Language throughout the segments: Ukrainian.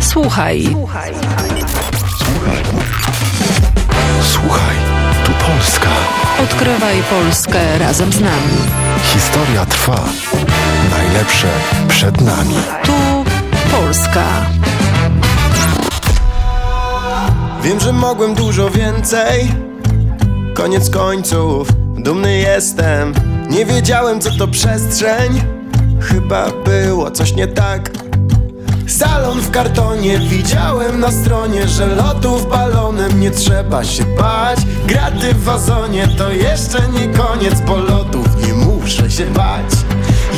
Słuchaj. Słuchaj. Słuchaj, tu Polska. Odkrywaj Polskę razem z nami. Historia trwa. Najlepsze przed nami. Tu Polska. Wiem, że mogłem dużo więcej. Koniec końców, dumny jestem. Nie wiedziałem, co to przestrzeń. Chyba było coś nie tak. Salon w kartonie, widziałem na stronie, że lotów balonem nie trzeba się bać. Graty w wazonie to jeszcze nie koniec, bo lotów nie muszę się bać.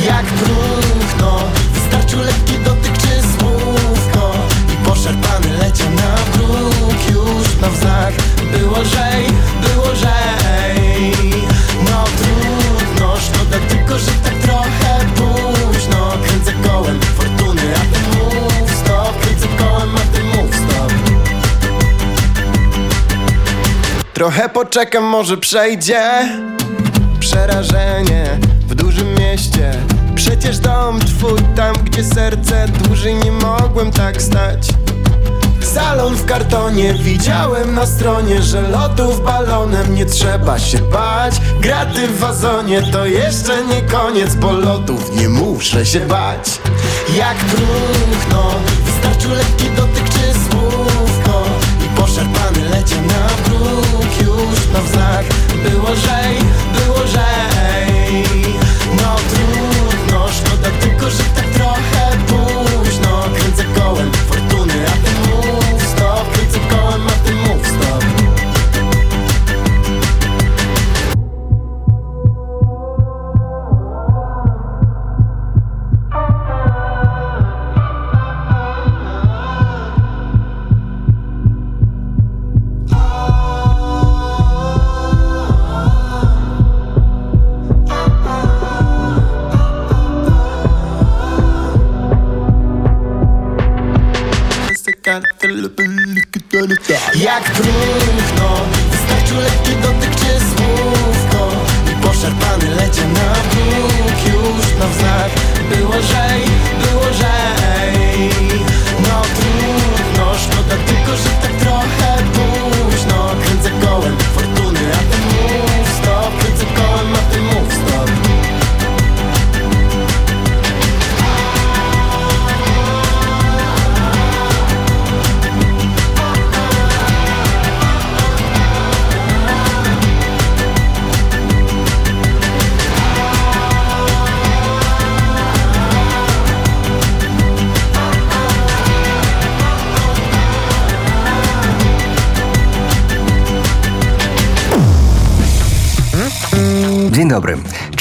Jak próchno, wystarczył lekki dotyk czy słówko i poszarpany leciał na bruk już na Trochę poczekam, może przejdzie. Przerażenie w dużym mieście. Przecież dom twój tam, gdzie serce Dłużej nie mogłem tak stać. Salon w kartonie, widziałem na stronie Że lotów balonem nie trzeba się bać. Graty w wazonie to jeszcze nie koniec Bo lotów nie muszę się bać. Jak próchno, wystarczył lekki dotyk czy słówko na wznak Było lżej,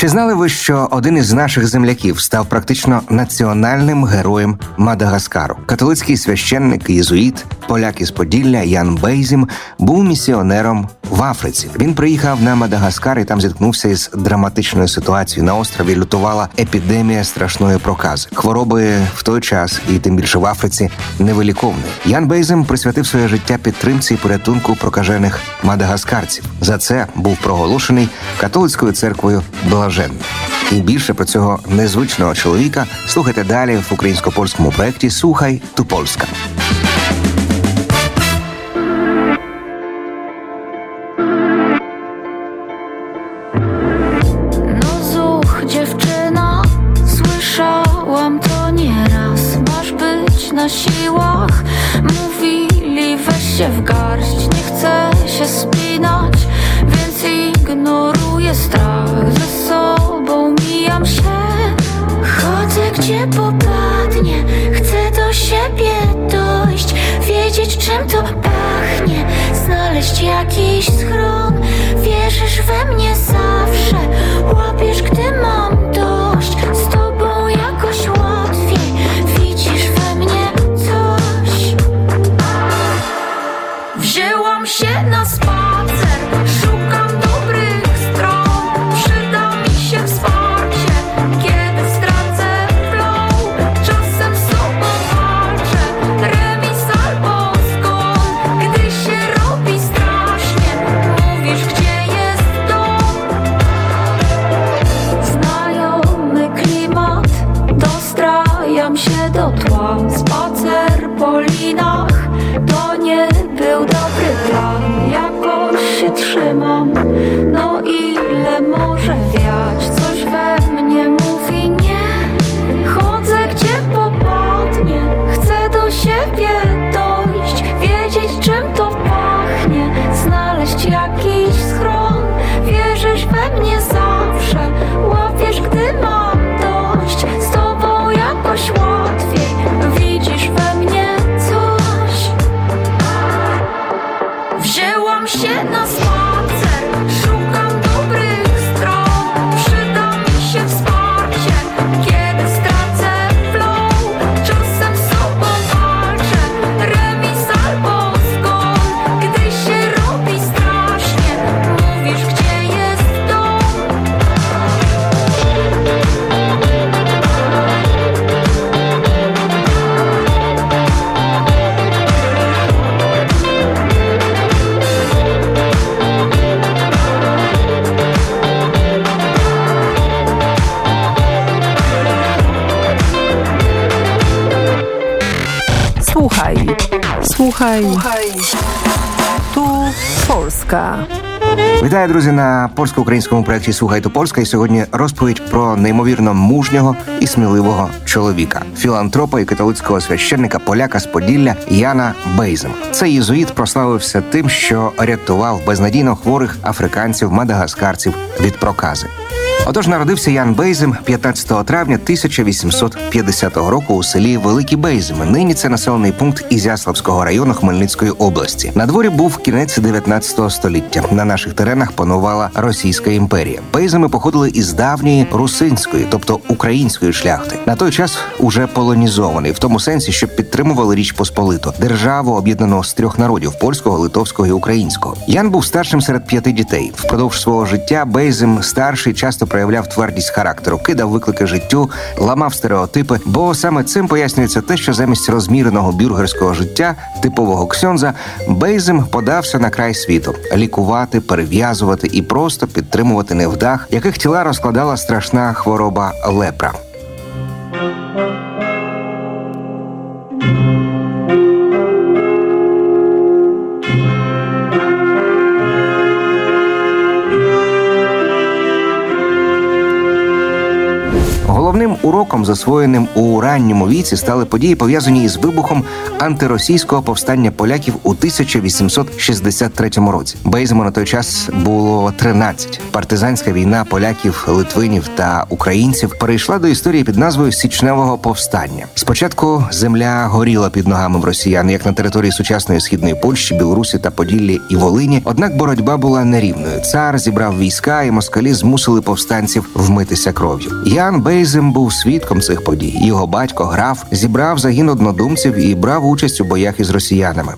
Чи знали ви, що один із наших земляків став практично національним героєм Мадагаскару? Католицький священник, єзуїт, поляк із Поділля Ян Бейзім був місіонером в Африці. Він приїхав на Мадагаскар і там зіткнувся із драматичною ситуацією. На острові лютувала епідемія страшної прокази. Хвороби в той час, і тим більше в Африці, невиліковні. Ян Бейзем присвятив своє життя підтримці і порятунку прокажених мадагаскарців. За це був проголошений католицькою церквою блаженним. І більше про цього незвичного чоловіка слухайте далі в українсько-польському проєкті Слухай ту Польська. Польсько-українському проєкті Слухайте Польська. І сьогодні розповідь про неймовірно мужнього і сміливого чоловіка, філантропа і католицького священника поляка з Поділля Яна Бейзен. Цей єзуїт прославився тим, що рятував безнадійно хворих африканців, мадагаскарців від прокази. Отож народився Ян Бейзем 15 травня 1850 року у селі Великі Бейземи. Нині це населений пункт Ізяславського району Хмельницької області. На дворі був кінець 19 століття. На наших теренах панувала Російська імперія. Бейземи походили із давньої русинської, тобто української шляхти. На той час уже полонізований, в тому сенсі, що підтримували Річ Посполиту, державу об'єднану з трьох народів польського, литовського і українського. Ян був старшим серед п'яти дітей. Впродовж свого життя Бейзем старший часто проявляв твердість характеру, кидав виклики життю, ламав стереотипи. Бо саме цим пояснюється те, що замість розміреного бюргерського життя, типового ксьонза, Бейзем подався на край світу лікувати, перев'язувати і просто підтримувати невдах, яких тіла розкладала страшна хвороба лепра. Уроком, засвоєним у ранньому віці, стали події, пов'язані із вибухом антиросійського повстання поляків у 1863 році. Бейзему на той час було 13. Партизанська війна поляків, литвинів та українців перейшла до історії під назвою Січневого повстання. Спочатку земля горіла під ногами в росіян, як на території сучасної східної Польщі, Білорусі та Поділлі і Волині. Однак боротьба була нерівною. Цар зібрав війська, і москалі змусили повстанців вмитися кров'ю. Ян Бейзем був свідком цих подій. Його батько граф зібрав загін однодумців і брав участь у боях із росіянами.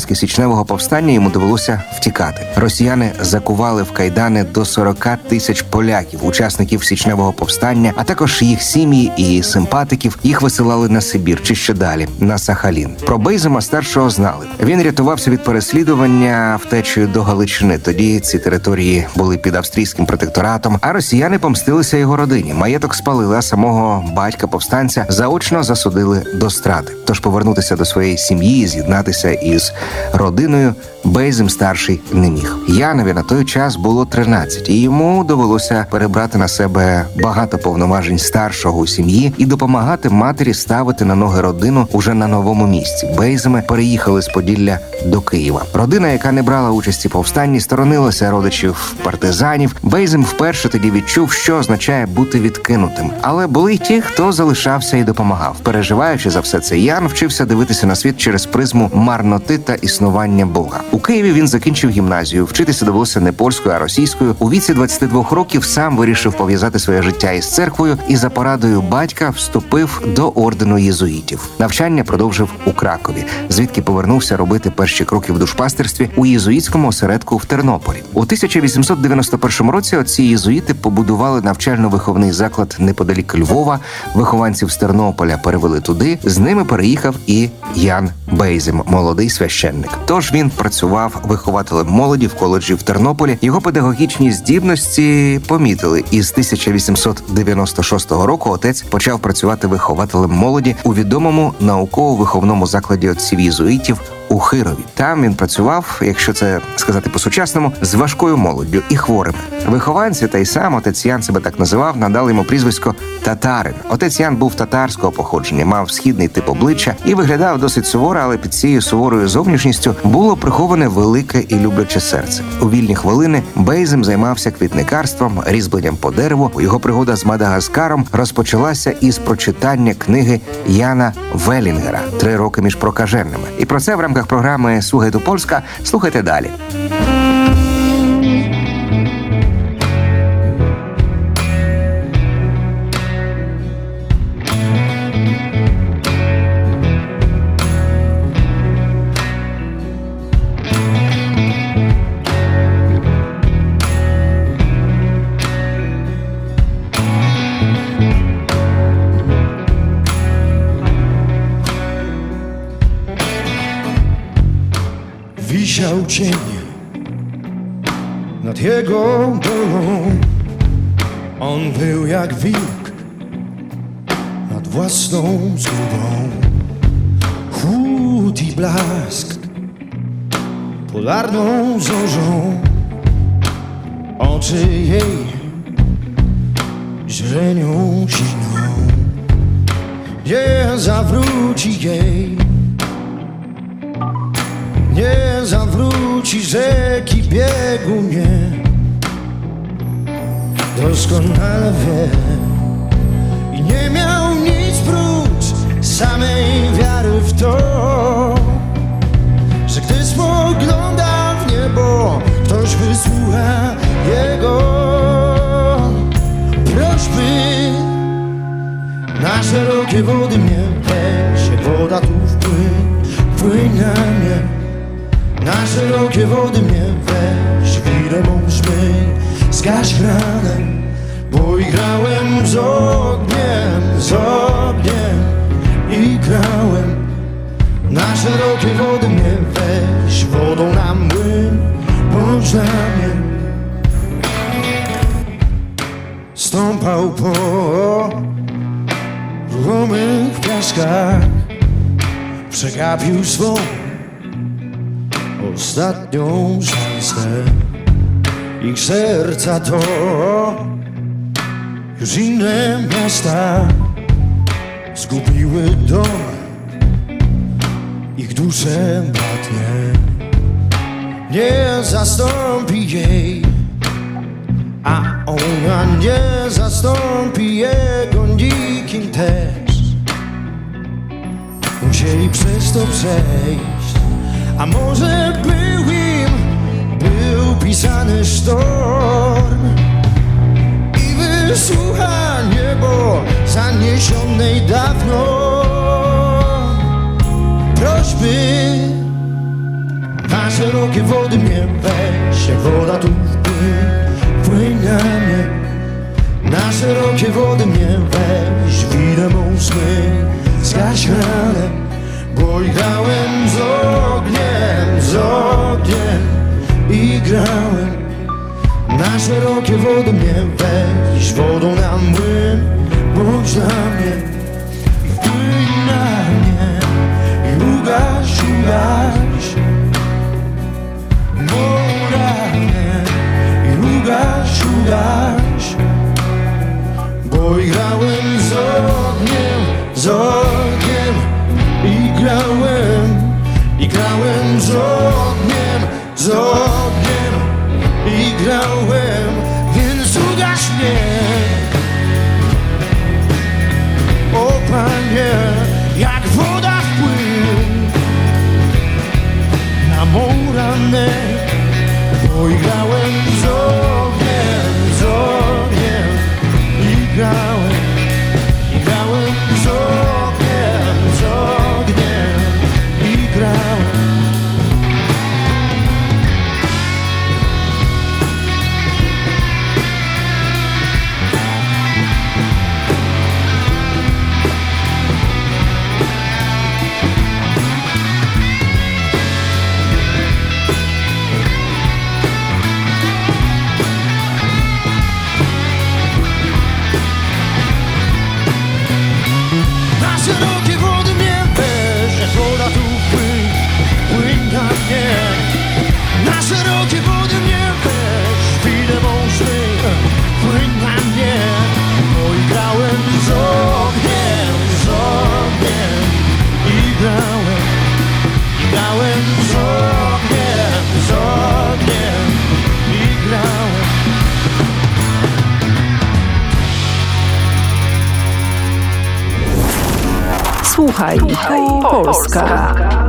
Поразки січневого повстання йому довелося втікати. Росіяни закували в кайдани до 40 тисяч поляків, учасників січневого повстання, а також їх сім'ї і симпатиків. Їх висилали на Сибір чи ще далі на Сахалін. Про Бейзема старшого знали. Він рятувався від переслідування втечею до Галичини. Тоді ці території були під австрійським протекторатом. А росіяни помстилися його родині. Маєток спалили, а самого батька повстанця заочно засудили до страти. Тож повернутися до своєї сім'ї, з'єднатися із родиною Бейзем старший не міг. Янові на той час було 13, і йому довелося перебрати на себе багато повноважень старшого у сім'ї і допомагати матері ставити на ноги родину уже на новому місці. Бейземи переїхали з Поділля до Києва. Родина, яка не брала участі повстанні, сторонилася родичів партизанів. Бейзем вперше тоді відчув, що означає бути відкинутим. Але були й ті, хто залишався і допомагав. Переживаючи за все це, Ян вчився дивитися на світ через призму марноти та існування Бога. У Києві він закінчив гімназію. Вчитися довелося не польською, а російською. У віці 22 років сам вирішив пов'язати своє життя із церквою і за порадою батька вступив до ордену єзуїтів. Навчання продовжив у Кракові, звідки повернувся робити перші кроки в душпастерстві у єзуїтському осередку в Тернополі. У 1891 році отці єзуїти побудували навчально-виховний заклад неподалік Львова. Вихованців з Тернополя перевели туди. З ними переїхав і Ян Бейзем, молодий священник. Тож він працював вихователем молоді в коледжі в Тернополі. Його педагогічні здібності помітили. І з 1896 року отець почав працювати вихователем молоді у відомому науково-виховному закладі отців єзуїтів у Хирові. Там він працював, якщо це сказати по-сучасному, з важкою молоддю і хворими. Вихованці та й сам отець Ян себе так називав, надали йому прізвисько Татарин. Отець Ян був татарського походження, мав східний тип обличчя і виглядав досить суворо, але під цією суворою зовнішністю було приховане велике і любляче серце. У вільні хвилини Бейзем займався квітникарством, різьбленням по дереву. Його пригода з Мадагаскаром розпочалася із прочитання книги Яна Велінгера Три роки між прокаженими. І про це в рамках програми Слуги до Польська слухайте далі. Jego dolą. On był jak wilk nad własną zgubą. Chłód i blask polarną zorzą. Oczy jej źrenią siną. Nie zawróci jej nie zawróci rzeki biegu nie Doskonale wie I nie miał nic prócz samej wiary w to Że gdy spogląda w niebo Ktoś wysłucha jego. Prośby Na szerokie wody mnie Jak woda tu wpłyń na mnie. Na szerokie wody mnie weź Wirę mą szmyj, zgaś ranem Bo i grałem z ogniem, z ogniem I grałem Na szerokie wody mnie weź Wodą na młyn, bądź mnie Stąpał po ruchomych piaskach Przegapił swą ostatnią szansę. Ich serca to już inne miasta zgubiły dom, ich dusze bratnie. Nie zastąpi jej, a ona nie zastąpi jego nikim też. Musieli przez to przejść. A może był im, był pisany sztorm I wysłucha niebo zaniesionej dawno. Prośby na szerokie wody mnie weź woda tu wpłyń na mnie Na szerokie wody mnie weź Widę mą zgaś ranę bo i grałem Na szerokie wody mnie weź wodą na młyn Bądź dla mnie. I wpłyń na mnie I ugaś, ugaś. Bo mnie i ugaś, ugaś. Bo grałem z ogniem, z ogniem. I grałem, i grałem z ogniem, z ogniem I grałem, więc ugaś mnie. O Panie, jak woda wpływ Na mą ranę Bo i grałem z ogniem, z ogniem I grałem, Słuchaj, Słuchaj Polska. Polska.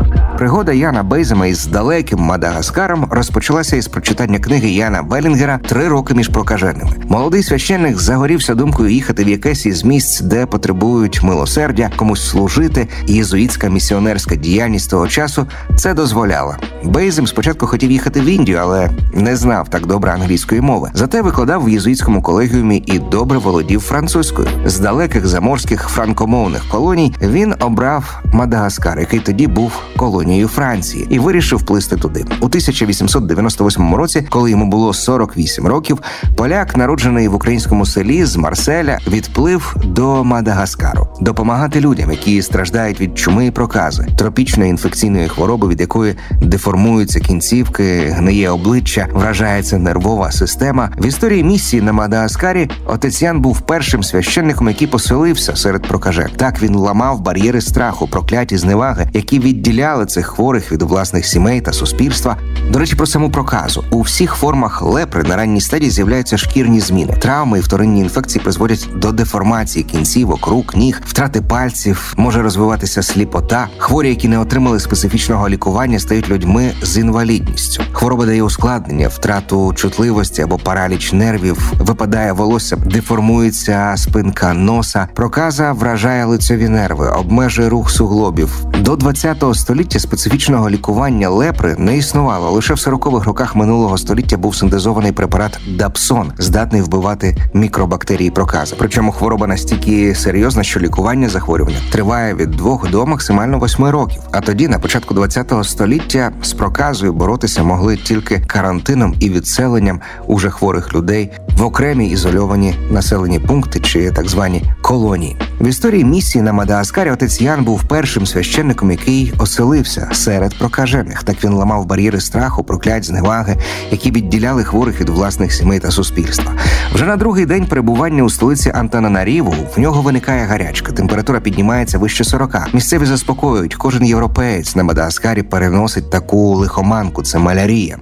Пригода Яна Бейзема із далеким Мадагаскаром розпочалася із прочитання книги Яна Белінгера Три роки між прокаженими. Молодий священник загорівся думкою їхати в якесь із місць, де потребують милосердя, комусь служити. Єзуїтська місіонерська діяльність того часу це дозволяла. Бейзем спочатку хотів їхати в Індію, але не знав так добре англійської мови. Зате викладав в єзуїтському колегіумі і добре володів французькою. З далеких заморських франкомовних колоній він обрав Мадагаскар, який тоді був колонією армією Франції і вирішив плисти туди. У 1898 році, коли йому було 48 років, поляк, народжений в українському селі з Марселя, відплив до Мадагаскару допомагати людям, які страждають від чуми і прокази, тропічної інфекційної хвороби, від якої деформуються кінцівки, гниє обличчя, вражається нервова система. В історії місії на Мадагаскарі отець був першим священником, який поселився серед прокажек. Так він ламав бар'єри страху, прокляті зневаги, які відділяли цих хворих від власних сімей та суспільства. До речі, про саму проказу у всіх формах лепри на ранній стадії з'являються шкірні зміни. Травми і вторинні інфекції призводять до деформації кінцівок, рук, ніг, втрати пальців, може розвиватися сліпота. Хворі, які не отримали специфічного лікування, стають людьми з інвалідністю. Хвороба дає ускладнення, втрату чутливості або параліч нервів, випадає волосся, деформується спинка носа. Проказа вражає лицьові нерви, обмежує рух суглобів. До 20 століття специфічного лікування лепри не існувало. Лише в 40-х роках минулого століття був синтезований препарат Дапсон, здатний вбивати мікробактерії прокази. Причому хвороба настільки серйозна, що лікування захворювання триває від 2 до максимально 8 років. А тоді, на початку 20 століття, з проказою боротися могли тільки карантином і відселенням уже хворих людей в окремі ізольовані населені пункти чи так звані колонії. В історії місії на Мадагаскарі отець Ян був першим священником, який оселився серед прокажених. Так він ламав бар'єри страху, проклять зневаги, які відділяли хворих від власних сімей та суспільства. Вже на другий день перебування у столиці Антананаріву в нього виникає гарячка. Температура піднімається вище 40. Місцеві заспокоюють. Кожен європеєць на Мадагаскарі переносить таку лихоманку. Це малярія.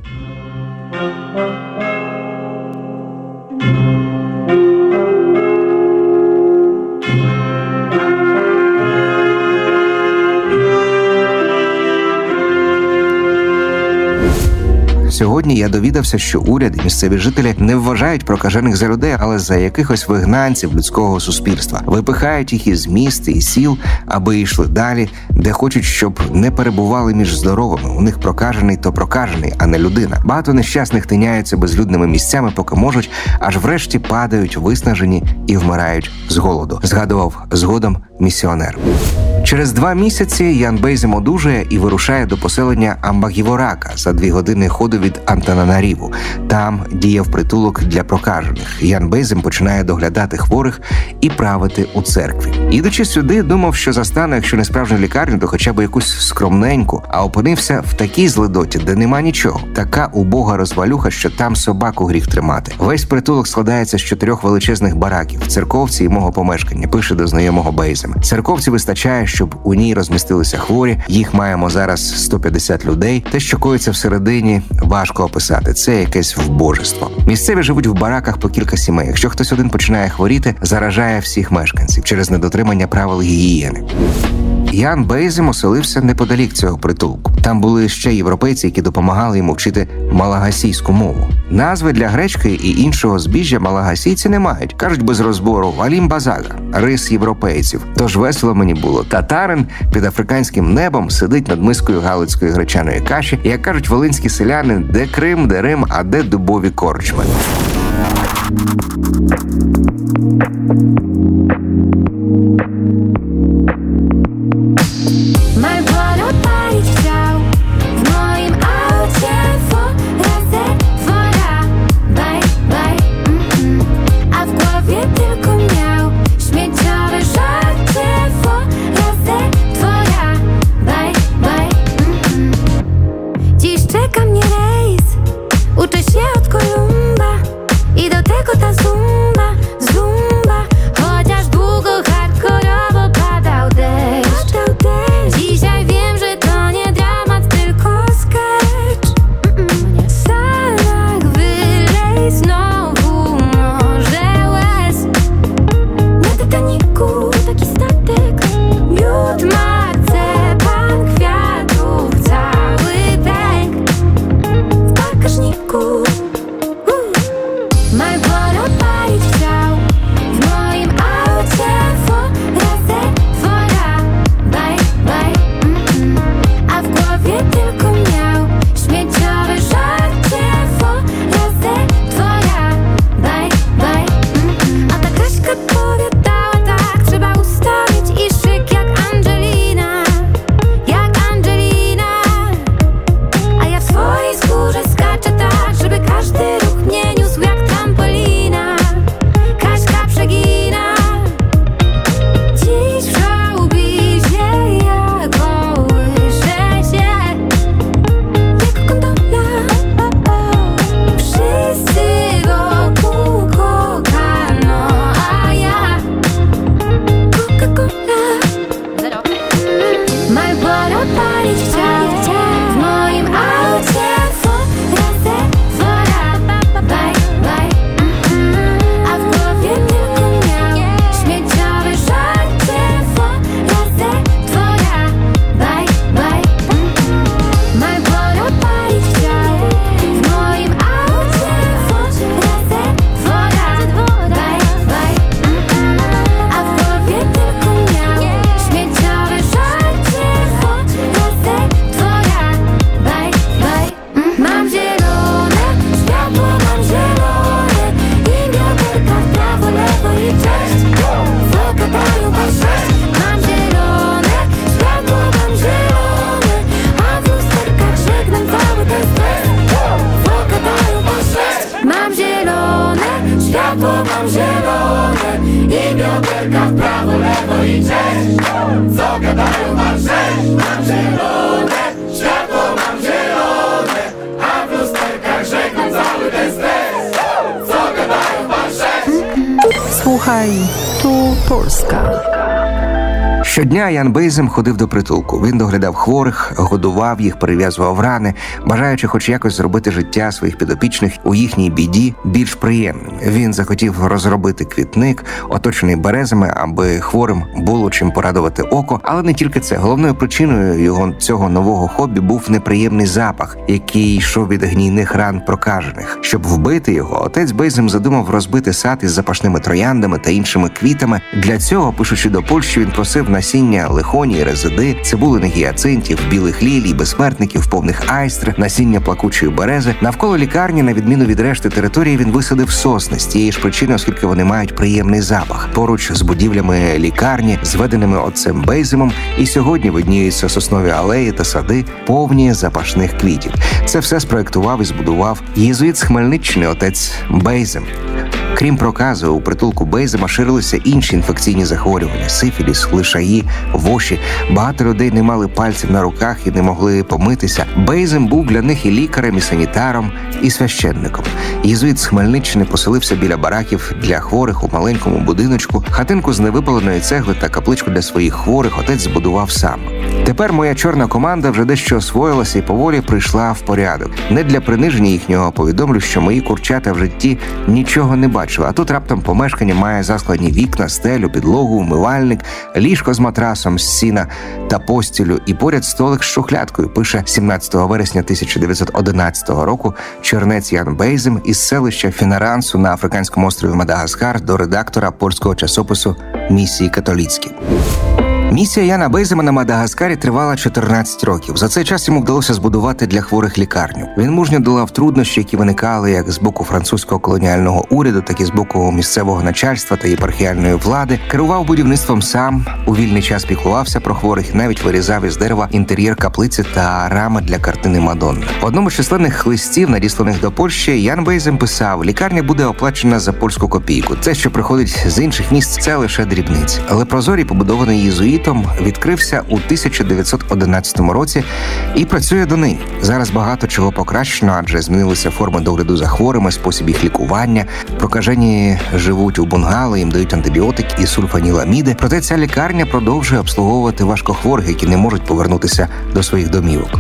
Сьогодні я довідався, що уряд і місцеві жителі не вважають прокажених за людей, але за якихось вигнанців людського суспільства. Випихають їх із міст і сіл, аби йшли далі, де хочуть, щоб не перебували між здоровими. У них прокажений то прокажений, а не людина. Багато нещасних тиняються безлюдними місцями, поки можуть, аж врешті падають виснажені і вмирають з голоду. Згадував згодом місіонер. Через два місяці Ян Бейзем одужує і вирушає до поселення Амбагіворака за дві години ходу від Антананаріву. Там діяв притулок для прокажених. Ян Бейзем починає доглядати хворих і правити у церкві. Їдучи сюди, думав, що застане, якщо не справжню лікарню, то хоча б якусь скромненьку, а опинився в такій злидоті, де нема нічого. Така убога розвалюха, що там собаку гріх тримати. Весь притулок складається з чотирьох величезних бараків, церковці і мого помешкання. Пише до знайомого Бейзема. Церковці вистачає, щоб у ній розмістилися хворі. Їх маємо зараз 150 людей. Те, що коїться всередині, важко описати. Це якесь вбожество. Місцеві живуть в бараках по кілька сімей. Якщо хтось один починає хворіти, заражає всіх мешканців через недотримання правил гігієни. Ян Бейзем оселився неподалік цього притулку. Там були ще європейці, які допомагали йому вчити малагасійську мову. Назви для гречки і іншого збіжжя малагасійці не мають. кажуть без розбору валім базага, рис європейців. Тож весело мені було. Татарин під африканським небом сидить над мискою галицької гречаної каші. Як кажуть волинські селяни, де Крим, де Рим, а де дубові корчми. Щодня Ян Бейзем ходив до притулку. Він доглядав хворих, годував їх, перев'язував рани, бажаючи хоч якось зробити життя своїх підопічних у їхній біді більш приємним. Він захотів розробити квітник, оточений березами, аби хворим було чим порадувати око. Але не тільки це. Головною причиною його цього нового хобі був неприємний запах, який йшов від гнійних ран прокажених. Щоб вбити його, отець Бейзем задумав розбити сад із запашними трояндами та іншими квітами. Для цього, пишучи до Польщі, він просив насіння лихонії, резиди, цибулиних гіацинтів, білих лілій, безсмертників, повних айстр, насіння плакучої берези. Навколо лікарні, на відміну від решти території, він висадив сосни з тієї ж причини, оскільки вони мають приємний запах. Поруч з будівлями лікарні, зведеними отцем Бейземом, і сьогодні видніються соснові алеї та сади, повні запашних квітів. Це все спроектував і збудував єзуїт з Хмельниччини, отець Бейзем. Крім проказу, у притулку Бейзема ширилися інші інфекційні захворювання: сифіліс, лишаї, воші. Багато людей не мали пальців на руках і не могли помитися. Бейзем був для них і лікарем, і санітаром, і священником. Єзуїт з Хмельниччини поселився біля бараків для хворих у маленькому будиночку. Хатинку з невипаленої цегли та капличку для своїх хворих отець збудував сам. Тепер моя чорна команда вже дещо освоїлася і поволі прийшла в порядок. Не для приниження їхнього повідомлю, що мої курчата в житті нічого не бачили. А тут раптом помешкання має заскладні вікна, стелю, підлогу, умивальник, ліжко з матрасом, з сіна та постілю, і поряд столик з шухлядкою. Пише 17 вересня 1911 року чернець Ян Бейзем із селища Фінарансу на африканському острові Мадагаскар до редактора польського часопису Місії католіцькі. Місія Яна Бейзема на Мадагаскарі тривала 14 років. За цей час йому вдалося збудувати для хворих лікарню. Він мужньо долав труднощі, які виникали як з боку французького колоніального уряду, так і з боку місцевого начальства та єпархіальної влади. Керував будівництвом сам у вільний час піклувався про хворих, навіть вирізав із дерева інтер'єр каплиці та рами для картини Мадонна. В одному з численних листів, надісланих до Польщі, Ян Бейзем писав: лікарня буде оплачена за польську копійку. Це, що приходить з інших місць, це лише дрібниці. Але прозорій, побудований єзуїтом, відкрився у 1911 році і працює донині. Зараз багато чого покращено, адже змінилися форми догляду за хворими, спосіб їх лікування. Прокажені живуть у бунгало, їм дають антибіотик і сульфаніламіди. Проте ця лікарня продовжує обслуговувати важкохворих, які не можуть повернутися до своїх домівок.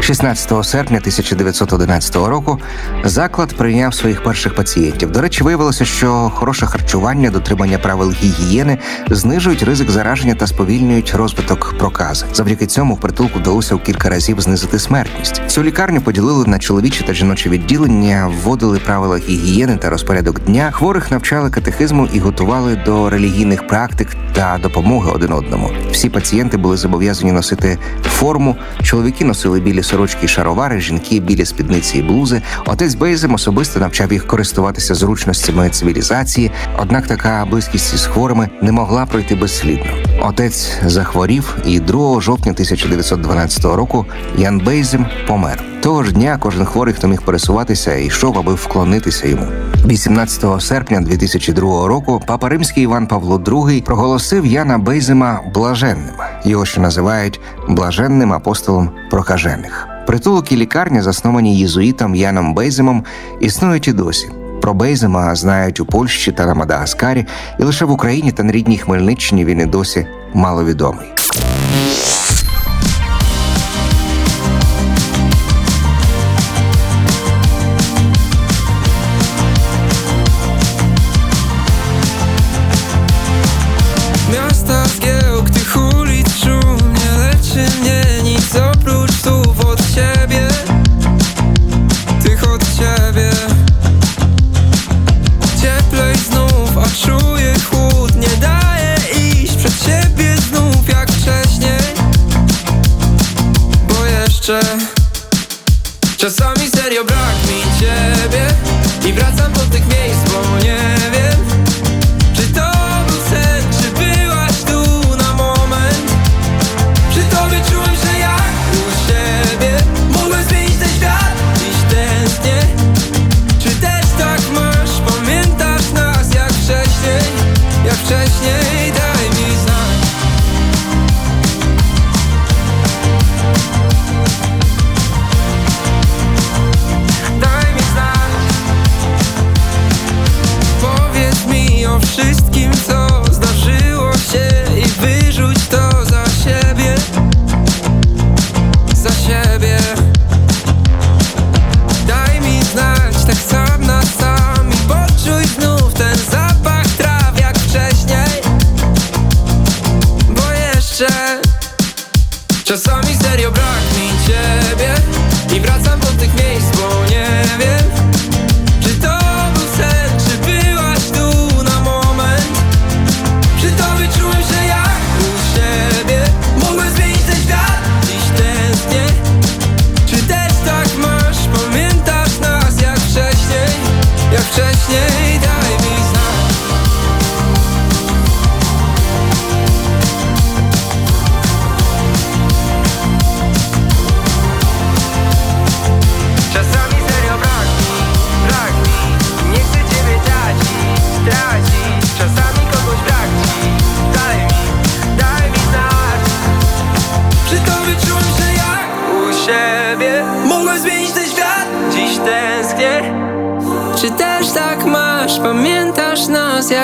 16 серпня 1911 року заклад прийняв своїх перших пацієнтів. До речі, виявилося, що хороше харчування, дотримання правил гігієни знижують ризик зараження та сповільнюють розвиток прокази. Завдяки цьому в притулку вдалося у кілька разів знизити смертність. Цю лікарню поділили на чоловічі та жіночі відділення, вводили правила гігієни та розпорядок дня. Хворих навчали катехизму і готували до релігійних практик та допомоги один одному. Всі пацієнти були зобов'язані носити форму. Чоловіки носили білі сорочки і шаровари, жінки білі спідниці і блузи. Отець Бейзем особисто навчав їх користуватися зручностями цивілізації. Однак така близькість із хворими не могла пройти безслідно. Отець захворів, і 2 жовтня 1912 року Ян Бейзем помер. Того ж дня кожен хворий, хто міг пересуватися, йшов, аби вклонитися йому. 18 серпня 2002 року папа римський Іван Павло II проголосив Яна Бейзема блаженним. Його ще називають блаженним апостолом прокажених. Притулок і лікарня, засновані єзуїтом Яном Бейземом, існують і досі. Про Бейзема знають у Польщі та на Мадагаскарі, і лише в Україні та на рідній Хмельниччині він і досі маловідомий.